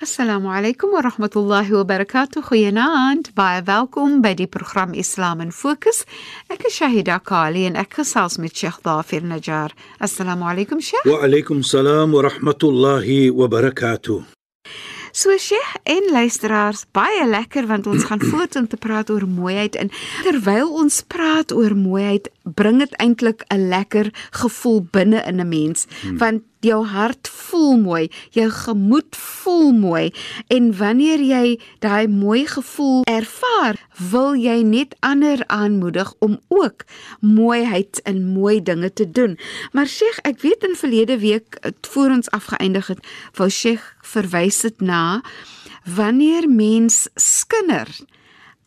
Assalamu alaykum wa rahmatullahi wa barakatuh. Goeienaand. Baie welkom by die program Islam in Fokus. Ek is Shahida Kali en ek gesels met Sheikh Dafir Najjar. Assalamu alaykum Sheikh. Wa alaykum salaam wa rahmatullahi wa barakatuh. So Sheikh en luisteraars, baie lekker want ons gaan voort om te praat oor mooiheid en terwyl ons praat oor mooiheid, bring dit eintlik 'n lekker gevoel binne in 'n mens, hmm. want jou hart voel mooi, jou gemoed voel mooi en wanneer jy daai mooi gevoel ervaar, wil jy net ander aanmoedig om ook mooiheid in mooi dinge te doen. Maar Sheikh, ek weet in verlede week voor ons afgeëindig het, wou Sheikh verwys dit na wanneer mens skinder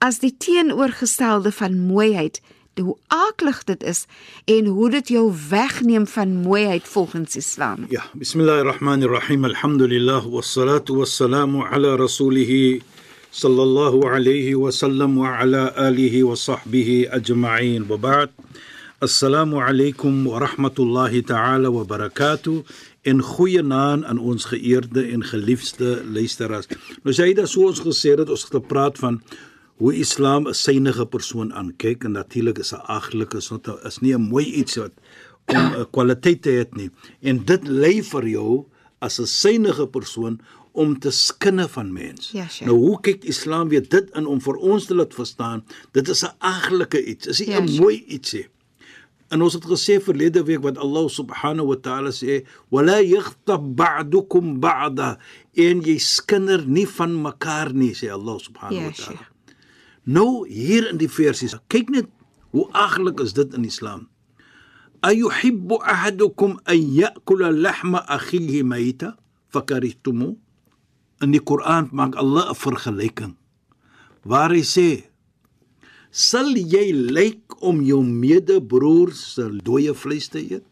as die teenoorgestelde van mooiheid hoe aaklig dit is en hoe dit jou wegneem van mooiheid volgens Islam. Ja, bismillahirrahmanirrahim. Alhamdulillah wassalatu wassalamu ala rasulih sallallahu alayhi wa sallam wa ala alihi wa sahbihi ajma'in. Wa ba'd. Assalamu alaykum wa rahmatullahi ta'ala wa barakatuh. En goeie naam aan ons geëerde en geliefde luisteraars. Nou sê jy dat so ons gesê het ons het gepraat van hoe Islam 'n synige persoon aankyk en natuurlik is 'n aglike is not is nie 'n mooi iets wat om 'n kwaliteit te hê nie en dit lê vir jou as 'n synige persoon om te skinne van mens. Ja, sure. Nou hoe kyk Islam weer dit in om vir ons te laat verstaan dit is 'n aglike iets, is nie 'n ja, sure. mooi ietsie. En ons het gesê verlede week wat Allah subhanahu wa ta'ala sê, "Wala yaghtab ba'dukum ba'da." En jy skinder nie van mekaar nie, sê Allah subhanahu ja, wa ta'ala. Sure. Nou hier in die versies, kyk net hoe aglik is dit in Islam. Ayuhibbu ahadukum an ya'kula lahma akhihi mayta fakarihtum? In die Koran maak Allah 'n vergelyking waar hy sê: "Sal jy lyk om jou medebroer se dooie vleis te eet?"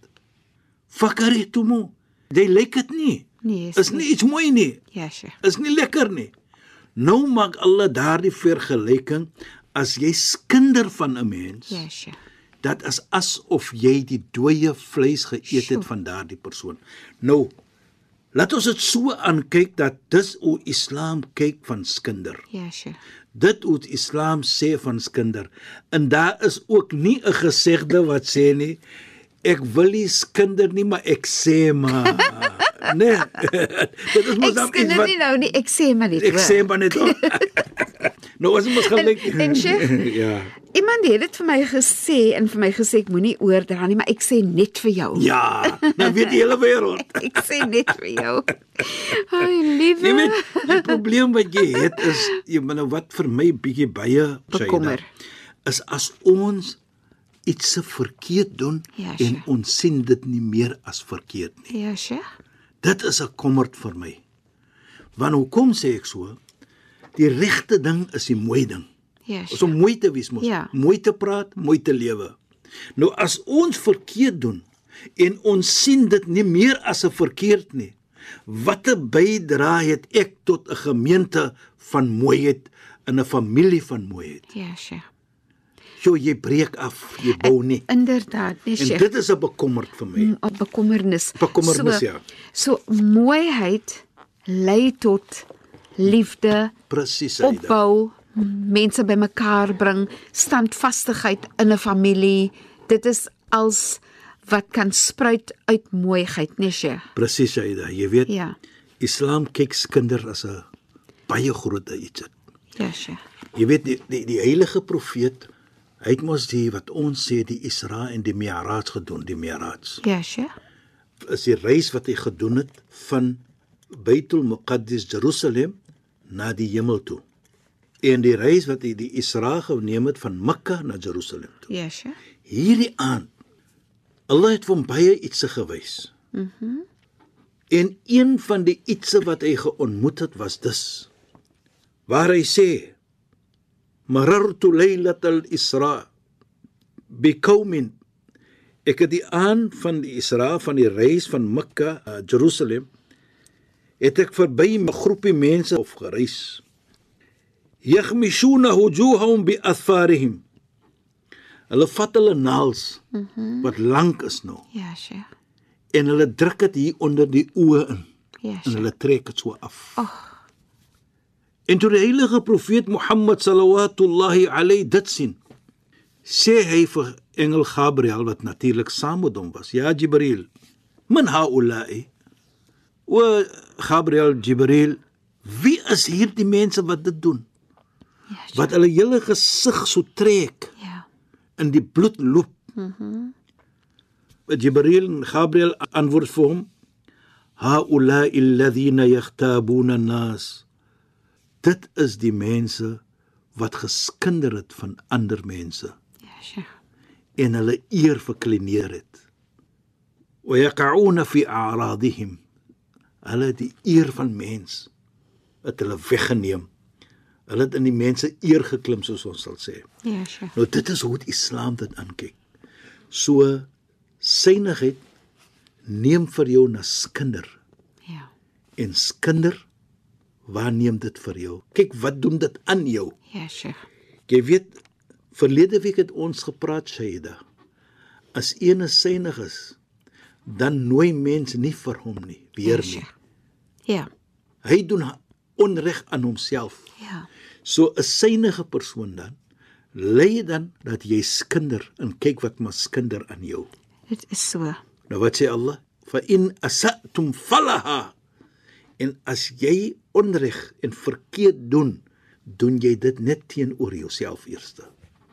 Fakarihtum? Jy lyk dit nie. Nee, is, is nie iets mooi nie. Ja, sye. Is nie lekker nie. Nou maak Allah daardie vergelyking as jy skinder van 'n mens. Ja, sure. Dat is asof jy die dooie vleis geëet het van daardie persoon. Nou laat ons dit so aankyk dat dis hoe Islam kyk van skinder. Ja, sure. Dit hoe Islam sê van skinder. En daar is ook nie 'n gesegde wat sê nie ek wil nie skinder nie, maar ek sê maar nee. Dit is mos dan iets wat nie nou nie, ek sê maar net. Ek sê maar net. nou as ons gelyk. En, en ja. Iemand het dit vir my gesê en vir my gesê ek moenie oordra nie, maar ek sê net vir jou. Ja, nou weet die hele wêreld. ek sê net vir jou. Ai, liewe. Jy weet, die probleem wat jy het is jy nou wat vir my bietjie baie bekommer is as ons iets se verkeerd doen ja, en ons sien dit nie meer as verkeerd nie. Ja, Sheikh. Dit is 'n kommerd vir my. Want hoekom sê ek so? Die regte ding is die mooi ding. Ja. Ons om mooi te wees mos. Ja. Mooi te praat, mooi te lewe. Nou as ons verkeerd doen en ons sien dit nie meer as 'n verkeerd nie. Watter bydrae het ek tot 'n gemeente van mooiheid in 'n familie van mooiheid? Ja, Sheikh. Jo, jy breek af, jy bou nie. Inderdaad, nee, En dit is 'n bekommerd vir my. 'n Bekommernis. Bekommernis, so, ja. So mooiheid lei tot liefde, Presies, opbou, mense bymekaar bring, standvastigheid in 'n familie. Dit is als wat kan spruit uit mooiheid, nee, Sheikh. Presies, Aida. Jy weet, Ja. Islam kyk skinder as 'n baie groot iets. Ja, Sheikh. Jy weet die die, die heilige profeet hy het mos die wat ons sê die Isra en die Mi'raj gedoen, die Mi'raj. Ja, Sheikh. Is die reis wat hy gedoen het van Baitul Muqaddis Jerusalem na die hemel toe. En die reis wat hy die Isra geneem het van Mekka na Jerusalem toe. Ja, Sheikh. Hierdie aand Allah het hom baie ietsie gewys. Mhm. Mm en een van die ietsie wat hy geontmoet het was dus waar hy sê marartu laylatal isra biqaumin ek het die aand van die isra van die reis van Mekka na Jerusalem het ek verby 'n groepie mense of gereis yaghmishuna wujuhahum bi athfarihim hulle vat hulle naels mm -hmm. wat lank is nou Ja, Sheikh. en hulle druk dit hier onder die oë in Ja, en Sheikh. hulle trek dit so af. En toe die heilige profeet Mohammed sallallahu alayhi dit sien, sê hy vir engel Gabriël wat natuurlik saam met hom was: "Ja Jibril, man haula'i?" O Gabriël Jibril, wie is hierdie mense wat dit doen? Ja. Wat hulle hele gesig so trek Ja. in die bloed loop. Mhm. Jibril en Gabriel antwoord vir hom: "Haula'i alladhina yakhtabuna an-nas." Dit is die mense wat geskinder het van ander mense Ja, Sheikh. en hulle eer verkleineer het. Wa yaqa'una fi a'radihim. Hulle die eer van mens het hulle weggeneem. Hulle het in die mense eer geklim soos ons sal sê. Ja, Sheikh. Nou dit is hoe die Islam dit aankyk. So synigheid neem vir jou na skinder Ja. en skinder waar neem dit vir jou? Kyk wat doen dit aan jou? Ja, Sheikh. Jy weet verlede week het ons gepraat Shaida. As ene synig is, dan nooi mense nie vir hom nie, weer nie. Sheikh. Ja. Hy doen onreg aan homself. Ja. So 'n synige persoon dan lei dan dat jy skinder en kyk wat maar skinder aan jou. Dit is so. Nou wat sê Allah? Fa in asatum falaha. En as jy onreg en verkeerd doen, doen jy dit net teenoor jouself eerste.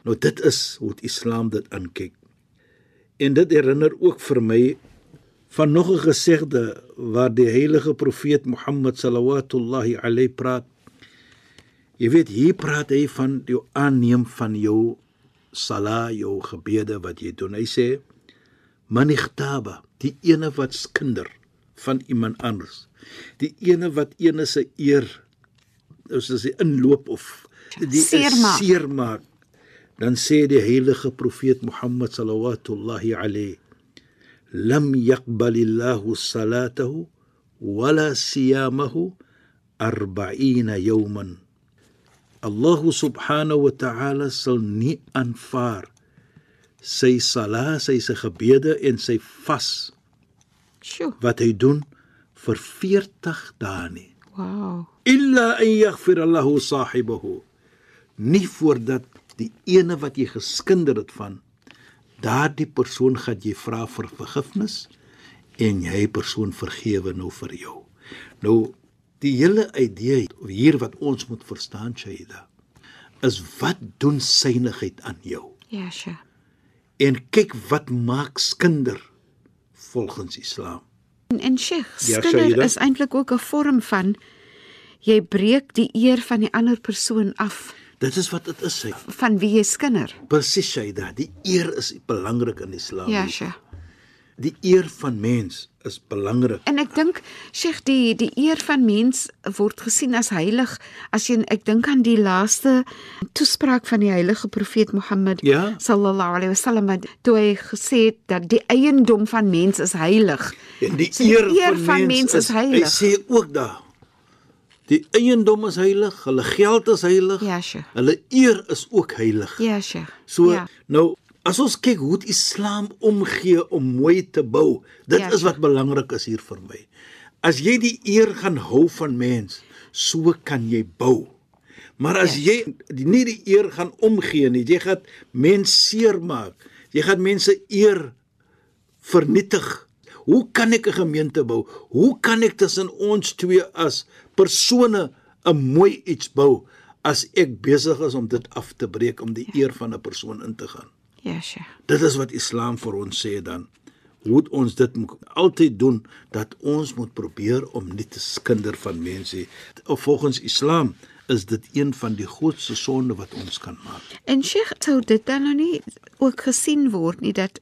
Nou dit is hoe die Islam dit aankyk. En dit herinner ook vir my van nog 'n gesegde waar die heilige profeet Mohammed sallallahu alayhi praat. Jy weet hier praat hy van jou aanneem van jou sala, jou gebede wat jy doen. Hy sê man igtaba, die ene wat skinder van iemand anders. Die ene wat ene se eer soos as die inloop of die Seermaak. seermaak. Dan sê die heilige profeet Mohammed sallallahu alayhi lam yaqbalillahu salatahu wala siyamahu 40 yawman. Allah subhanahu wa ta'ala sal nie aanvaar sy sala, sy se gebede en sy vas Sjoe. wat hy doen vir 40 dae nie. Wow. Illa an yaghfir lahu sahibahu. Nie voordat die ene wat jy geskinder het van daardie persoon gaan jy vra vir vergifnis en jy persoon vergewe nou vir jou. Nou die hele idee hier wat ons moet verstaan Shaida is wat doen synigheid aan jou? Ja, Sheikh. En kyk wat maak skinder volgens Islam. En, en Sheikh, Ja, skinder Shaida? is eintlik ook 'n vorm van jy breek die eer van die ander persoon af Dit is wat dit is. Sy. van wie jy skinder. Presies Shaida, die eer is belangrik in Islam. Ja, Sheikh. Die eer van mens is belangrik. En ek dink Sheikh die die eer van mens word gesien as heilig as jy ek dink aan die laaste toespraak van die heilige profeet Mohammed Ja. sallallahu alaihi wasallam toe hy gesê het dat die eiendom van mens is heilig. En die So die eer, eer van, van mens mens is heilig. Hy sê ook daar. Die eiendom is heilig, hulle geld is heilig. Ja, Sheikh. Hulle eer is ook heilig. Ja, Sheikh. So ja. nou as ons kyk hoe die Islam omgee om mooi te bou, dit Ja, is wat belangrik is hier vir my. As jy die eer gaan hou van mens, so kan jy bou. Maar as Ja. jy nie die eer gaan omgee nie, jy gaan mens seermaak. Jy gaan mense eer vernietig. Hoe kan ek 'n gemeente bou? Hoe kan ek tussen ons twee as persone 'n mooi iets bou as ek besig is om dit af te breek om die eer van 'n persoon in te gaan? Ja, Sheikh. Dit is wat Islam vir ons sê dan. hoe ons dit moet altyd doen dat ons moet probeer om nie te skinder van mense nie. Volgens Islam is dit een van die grootste sonde wat ons kan maak. En Sheikh, sou dit dan nou nie ook gesien word nie dat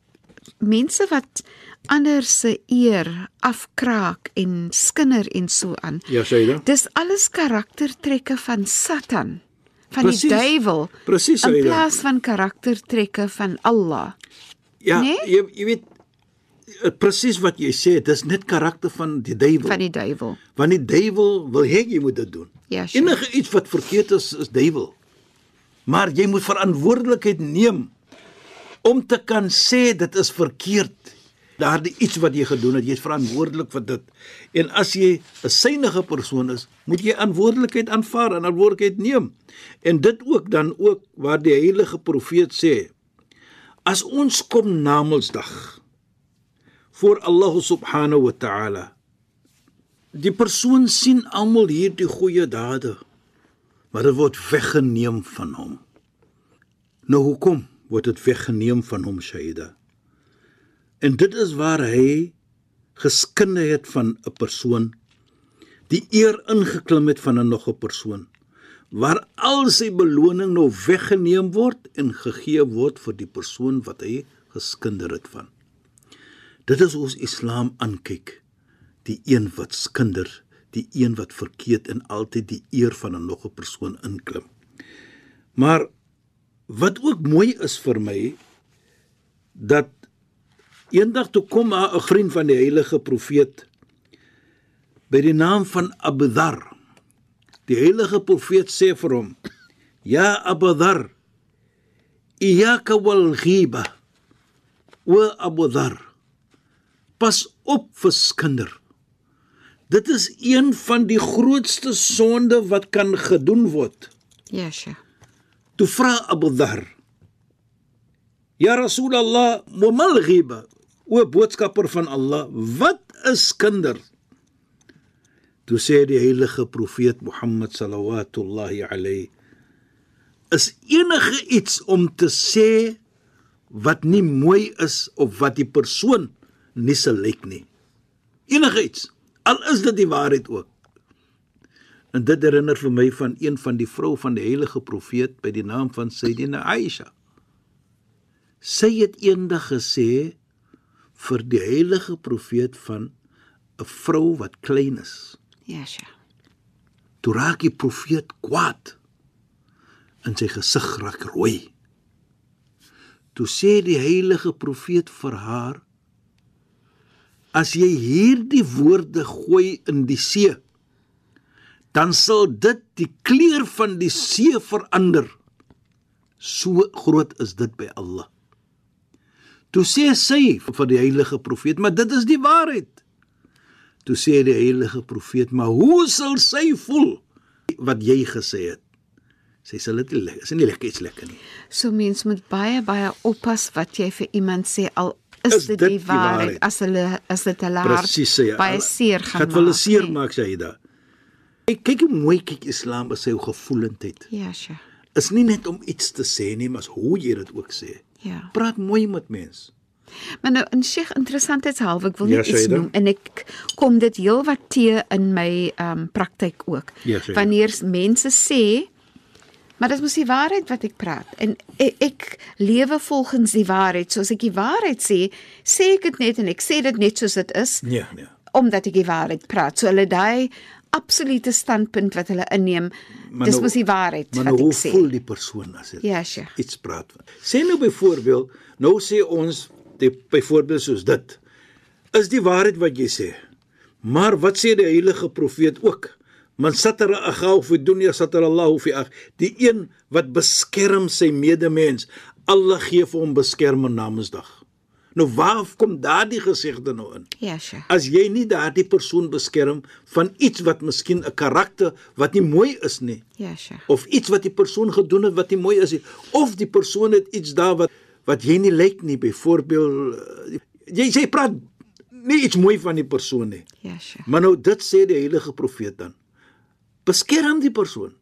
mense wat ander se eer afkraak en skinder en so aan. Ja, Shaida. Dis alles karaktertrekke van Satan, van Precies. die duiwel. Presies, In Shaida. plaas van karaktertrekke van Allah. Ja, Nee? jy jy weet eh, presies wat jy sê, dis net karakter van die duiwel. Van die duiwel. Want die duiwel wil hê jy moet dit doen. Ja, sure. Enige iets wat verkeerd is, is duiwel. Maar jy moet verantwoordelikheid neem om te kan sê dit is verkeerd. Daardie iets wat jy gedoen het, jy is verantwoordelik vir dit. En as jy 'n synige persoon is, moet jy verantwoordelikheid aanvaar en verantwoordelikheid neem. En dit ook dan ook waar die heilige profeet sê, as ons kom na Mondsdag voor Allah subhanahu wa ta'ala Die persoon sien almal hierdie goeie dade, maar dit word weggeneem van hom. Nou hoekom word dit weggeneem van hom, Shaida? En dit is waar hy geskinde het van 'n persoon, die eer ingeklim het van 'n nog 'n persoon, waar al sy beloning nou weggeneem word en gegee word vir die persoon wat hy geskinder het van. Dit is ons Islam aankyk die een wat skinder, die een wat verkeerd en altyd die eer van 'n nog 'n persoon inklim. Maar wat ook mooi is vir my dat eendag toe kom 'n vriend van die heilige profeet by die naam van Abu Dhar. Die heilige profeet sê vir hom: "Ya Abu Dhar, iyyaka wal ghiba." O Abu Dhar, pas op vir skinder. Dit is een van die grootste sonde wat kan gedoen word. Ja, Sheikh. Toe vra Abu Dhar: "Ya Rasulullah, wa mal ghiba?" O boodskapper van Allah, wat is kinder? Toe sê die heilige profeet Mohammed sallallahu alayhi is enige iets om te sê wat nie mooi is of wat die persoon nie se lyk nie. Enige iets, al is dit die waarheid ook. En dit herinner vir my van een van die vrou van die heilige profeet by die naam van Sayyidina Aisha. Sy het eendag gesê vir die heilige profeet van 'n vrou wat klein is. Ja, Sheikh. Toe raak die profeet kwaad en sy gesig raak rooi. Toe sê die heilige profeet vir haar: As jy hierdie woorde gooi in die see, dan sal dit die kleur van die see verander. So groot is dit by Allah. Toe sê sy vir die heilige profeet: "Maar dit is die waarheid." Toe sê die heilige profeet: "Maar hoe sal sy voel wat jy gesê het?" Sy sal dit is nie lekker iets lekker nie. So mens moet baie baie oppas wat jy vir iemand sê al is, Is dit dit die die waarheid waarheid? as hulle as dit hulle hart sê jy. baie seer gaan Gaan hulle seer nee. maak sê jy da. Kyk kyk hoe mooi kyk Islam is sy gevoelendheid. Ja, Sheikh. Is nie net om iets te sê nie, maar hoe jy dit ook sê. Ja. Praat mooi met mense. Maar nou in Sheikh interessantheidshalwe ek wil Ja, net iets Shaida. noem en ek kom dit heelwat te in my ehm um, praktyk ook. Ja. Wanneer mense sê maar dit is mos die waarheid wat ek praat en ek, ek lewe volgens die waarheid. Soos ek die waarheid sê, sê ek dit net en ek sê dit net soos dit is Nee, nee. omdat ek die waarheid praat. So hulle daai absolute standpunt wat hulle inneem, Maar dis nou- mos die waarheid Maar wat nou hoe ek sê. voel die persoon as dit Ja, Sheikh. iets praat? Sê nou byvoorbeeld, nou sê ons byvoorbeeld soos dit. Is die waarheid wat jy sê. Maar wat sê die heilige profeet ook? Man satara aghaw fi dunya satara Allah fi akh. Die een wat beskerm sy medemens, Allah gee vir hom beskerming na Mondsdag. Nou waar kom daardie gesegde nou in? Ja, Sheikh. As jy nie daardie persoon beskerm van iets wat miskien 'n karakter wat nie mooi is nie, Ja, Sheikh. of iets wat die persoon gedoen het wat nie mooi is nie of die persoon het iets daar wat wat jy nie lyk nie byvoorbeeld eh, jy jy praat nie iets mooi van die persoon nie Ja, Sheikh. maar nou dit sê die heilige profeet dan beskerm die persoon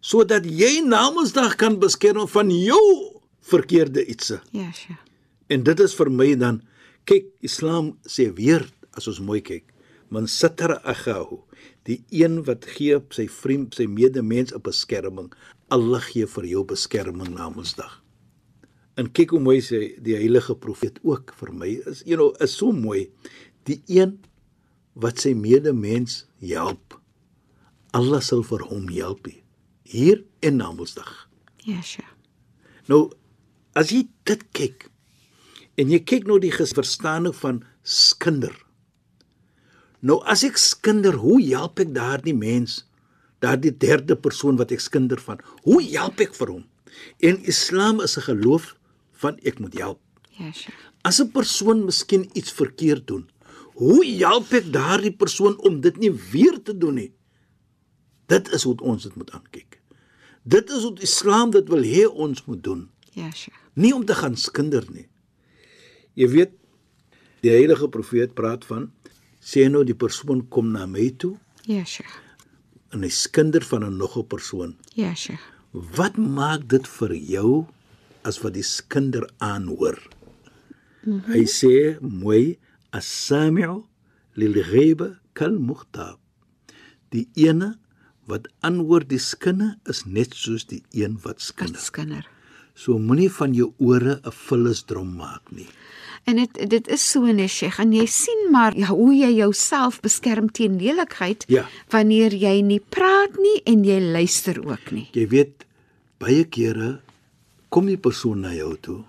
sodat jy namensdag kan beskerm van jou verkeerde ietsie Ja, Sheikh. En dit is vir my dan Kyk, Islam sê weer as ons mooi kyk, man satara akhahu, die een wat gee op sy vriend, sy medemens 'n beskerming. Allah gee vir jou beskerming na Mondsdag. En kyk hoe mooi sê die heilige profeet ook vir my is, you know, is so mooi. Die een wat sy medemens help, Allah sal vir hom help hier en na Mondsdag. Ja, sure. Nou as jy dit kyk en jy kyk nou die verstaaning van skinder. Nou as ek skinder, hoe help ek daardie mens? Daardie derde persoon wat ek skinder van. Hoe help ek vir hom? En Islam is 'n geloof van ek moet help. Ja, sure. As 'n persoon miskien iets verkeerd doen, hoe help ek daardie persoon om dit nie weer te doen nie? Dit is hoe ons dit moet aankyk. Dit is wat Islam dit wil hê ons moet doen. Ja, sure. Nie om te gaan skinder nie. Jy weet die heilige profeet praat van sê nou die persoon kom na my toe Ja, sure. en hy skinder van 'n nog 'n persoon. Ja, sure. Wat maak dit vir jou as wat die skinder aanhoor? Mm -hmm. Hy sê mooi as-sami'u lil-ghaiba kal-mukhtab. Die ene wat aanhoor die skinne is net soos die een wat skinder. Skinder. So moenie van jou ore 'n vullisdrom maak nie. En dit dit is so nee Sheikh en jy sien maar ja, hoe jy jouself beskerm teen lelikheid Ja. wanneer jy nie praat nie en jy luister ook nie. Jy weet baie kere kom die persoon na jou toe.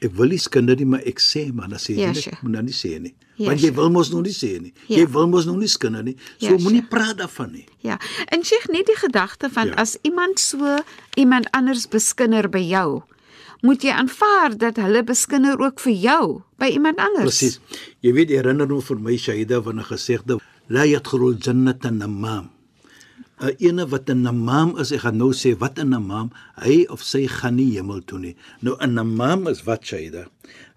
Ek wil nie skinder nie, maar ek sê maar dan sê jy Ja, sure. moet dan nie sê nie. Ja, Want jy wil mos nog nie sê nie. Ja. Jy wil mos nog nie skinder nie. So Ja, moenie praat daarvan nie. Ja. En Sheikh net die gedagte van Ja. as iemand so iemand anders beskinder by jou, moet jy aanvaar dat hulle beskinder ook vir jou by iemand anders. Presies. Jy weet herinner nou vir my Shaida van 'n gesegde la yadkhulul jannata namam. 'n Ene wat 'n namam is, ek gaan nou sê wat 'n namam, hy of sy gaan nie hemel toe nie. Nou 'n namam is wat Shaida.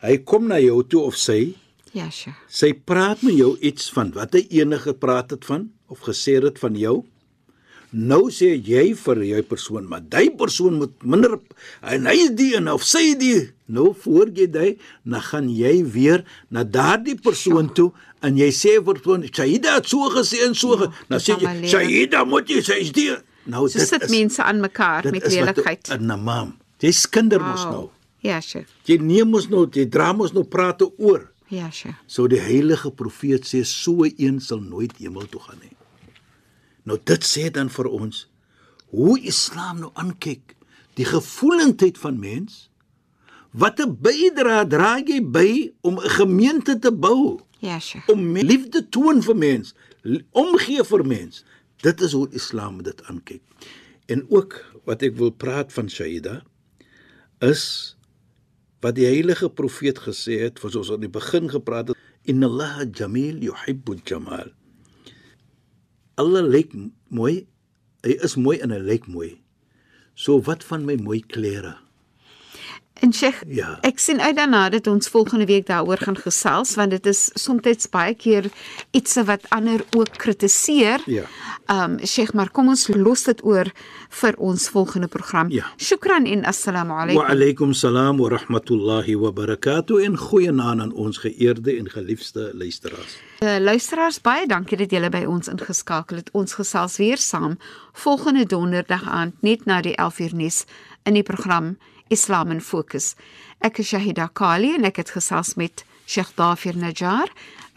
Hy kom na jou toe of sy Ja, Sheikh. Sy praat met jou iets van wat hy enige gepraat het van of gesê het van jou. Nou sê jy vir jy persoon, maar daai persoon moet minder en hy is die en of sy die. Nou voor jy dit, dan gaan jy weer na daardie persoon toe en jy sê vir persoon, Shaida het so gesê en so, ja, dit sê jy. Shaida moet jy sê is die. Nou So sit mense aan mekaar dit met is lelikheid. 'n namam. Jy skinder mos Wow. nou. Ja, Sheikh. Jy neem mos nou, jy dra mos nou prate oor. Ja, Sheikh. So die heilige profeet sê so een sal nooit hemel toe gaan nie. Nou dit sê dan vir ons hoe Islam nou aankyk die gevoelendheid van mens. Wat 'n bydra dra jy by om 'n gemeente te bou, Ja, Sheikh. om liefde toon vir mens, omgee vir mens. Dit is hoe Islam dit aankyk. En ook wat ek wil praat van Shaida is wat die heilige profeet gesê het, wat ons aan die begin gepraat het, inna Allah jamil yuhibbu jamal. Allah lyk mooi. Hy is mooi en hy lyk mooi. So wat van my mooi klere? En Sheikh, Ja. ek sien uit daarna dat ons volgende week daaroor gaan gesels want dit is soms baie keer iets wat ander ook kritiseer. Ja. Um Sheikh, maar kom ons los dit oor vir ons volgende program. Ja. Shukran en assalamu Wa alaykum. alaykum salaam wa rahmatullahi wa barakatuh en goeienaand aan ons geëerde en geliefde luisteraars. Uh, luisteraars, baie dankie dat julle by ons ingeskakel het. Ons gesels weer saam volgende donderdag aand net na die 11uur nuus in die program Islam in Fokus. Ek is Shahida Kali en ek het gesels met Sheikh Dafir Najjar.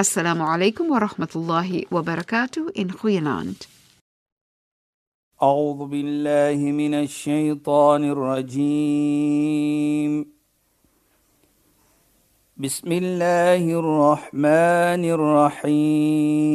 Assalamu alaykum wa rahmatullahi wa barakatuh in goeienaand. أعوذ بالله من الشيطان الرجيم بسم الله الرحمن الرحيم